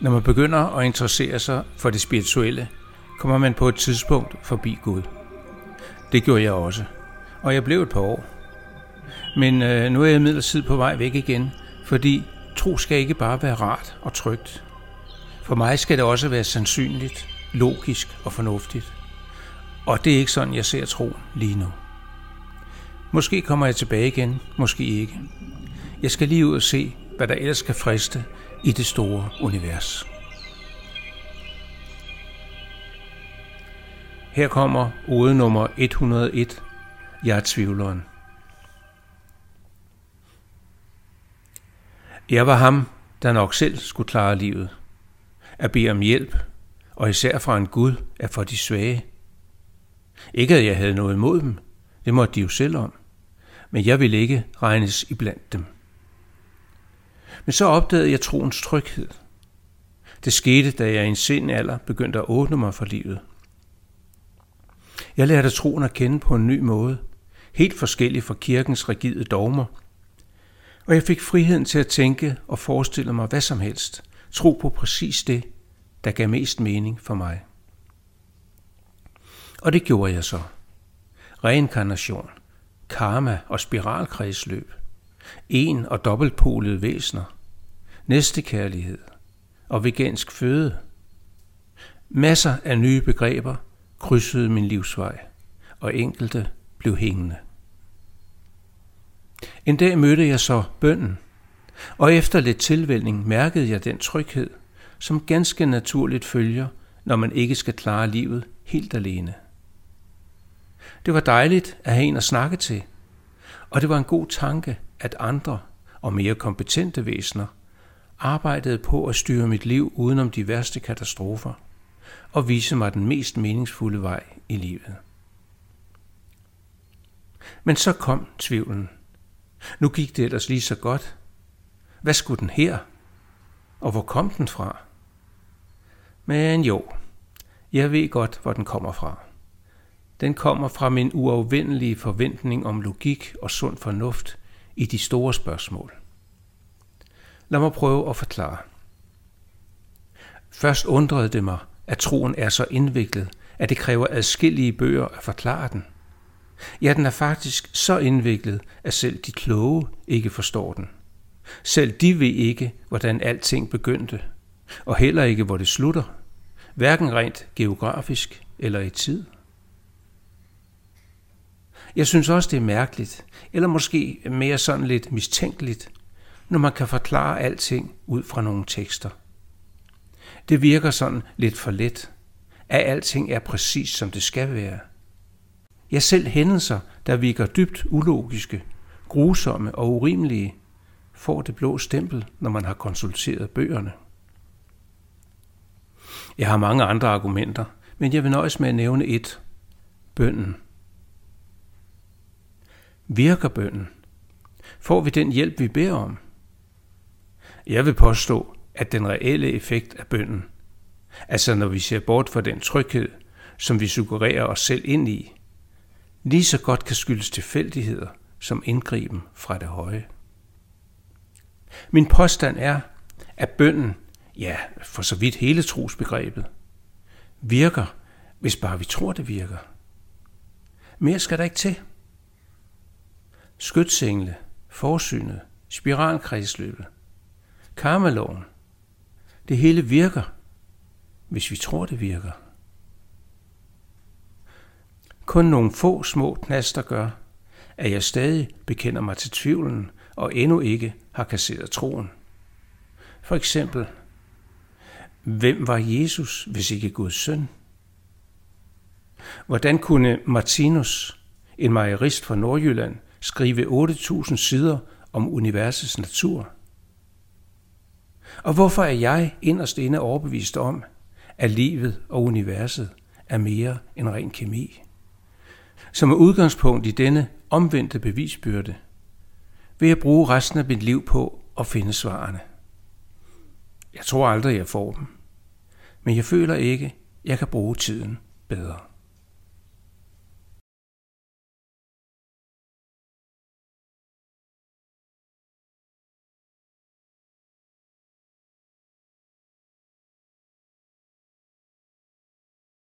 Når man begynder at interessere sig for det spirituelle, kommer man på et tidspunkt forbi Gud. Det gjorde jeg også, og jeg blev et par år. Men øh, nu er jeg imidlertid på vej væk igen, fordi tro skal ikke bare være rart og trygt. For mig skal det også være sandsynligt, logisk og fornuftigt. Og det er ikke sådan, jeg ser tro lige nu. Måske kommer jeg tilbage igen, måske ikke. Jeg skal lige ud og se, hvad der ellers skal friste i det store univers. Her kommer ode nummer 101. Jeg er tvivleren. Jeg var ham, der nok selv skulle klare livet. At bede om hjælp, og især fra en Gud, er for de svage. Ikke at jeg havde noget imod dem, det måtte de jo selv om, men jeg ville ikke regnes iblandt dem. Men så opdagede jeg troens tryghed. Det skete, da jeg i en sen alder begyndte at åbne mig for livet. Jeg lærte troen at kende på en ny måde, helt forskellig fra kirkens rigide dogmer. Og jeg fik friheden til at tænke og forestille mig hvad som helst, tro på præcis det, der gav mest mening for mig. Og det gjorde jeg så. Reinkarnation, karma og spiralkredsløb, en- og dobbeltpolede væsener, næstekærlighed og vegansk føde. Masser af nye begreber krydsede min livsvej, og enkelte blev hængende. En dag mødte jeg så bønden, og efter lidt tilvælning mærkede jeg den tryghed, som ganske naturligt følger, når man ikke skal klare livet helt alene. Det var dejligt at have en at snakke til, og det var en god tanke, at andre og mere kompetente væsener arbejdede på at styre mit liv udenom de værste katastrofer og vise mig den mest meningsfulde vej i livet. Men så kom tvivlen. Nu gik det ellers lige så godt. Hvad skulle den her? Og hvor kom den fra? Men jo, jeg ved godt, hvor den kommer fra. Den kommer fra min uafvendelige forventning om logik og sund fornuft i de store spørgsmål. Lad mig prøve at forklare. Først undrede det mig, at troen er så indviklet, at det kræver adskillige bøger at forklare den. Ja, den er faktisk så indviklet, at selv de kloge ikke forstår den. Selv de ved ikke, hvordan alting begyndte, og heller ikke, hvor det slutter, hverken rent geografisk eller i tid. Jeg synes også, det er mærkeligt, eller måske mere sådan lidt mistænkeligt, når man kan forklare alting ud fra nogle tekster. Det virker sådan lidt for let, at alting er præcis som det skal være. Ja, selv hændelser, der virker dybt ulogiske, grusomme og urimelige, får det blå stempel, når man har konsulteret bøgerne. Jeg har mange andre argumenter, men jeg vil nøjes med at nævne et. Bønden. Virker bønden? Får vi den hjælp, vi beder om? Jeg vil påstå, at den reelle effekt af bønden, altså når vi ser bort fra den tryghed, som vi suggererer os selv ind i, lige så godt kan skyldes tilfældigheder som indgriben fra det høje. Min påstand er, at bønden, ja, for så vidt hele trosbegrebet, virker, hvis bare vi tror, det virker. Mere skal der ikke til. Skytsengle, forsynet, spiralkredsløbet, karmaloven. Det hele virker, hvis vi tror, det virker. Kun nogle få små knaster gør, at jeg stadig bekender mig til tvivlen og endnu ikke har kasseret troen. For eksempel, hvem var Jesus, hvis ikke Guds søn? Hvordan kunne Martinus, en mejerist fra Nordjylland, skrive 8.000 sider om universets natur? Og hvorfor er jeg inderst inde overbevist om, at livet og universet er mere end ren kemi? Som er udgangspunkt i denne omvendte bevisbyrde, vil jeg bruge resten af mit liv på at finde svarene. Jeg tror aldrig, jeg får dem, men jeg føler ikke, jeg kan bruge tiden bedre.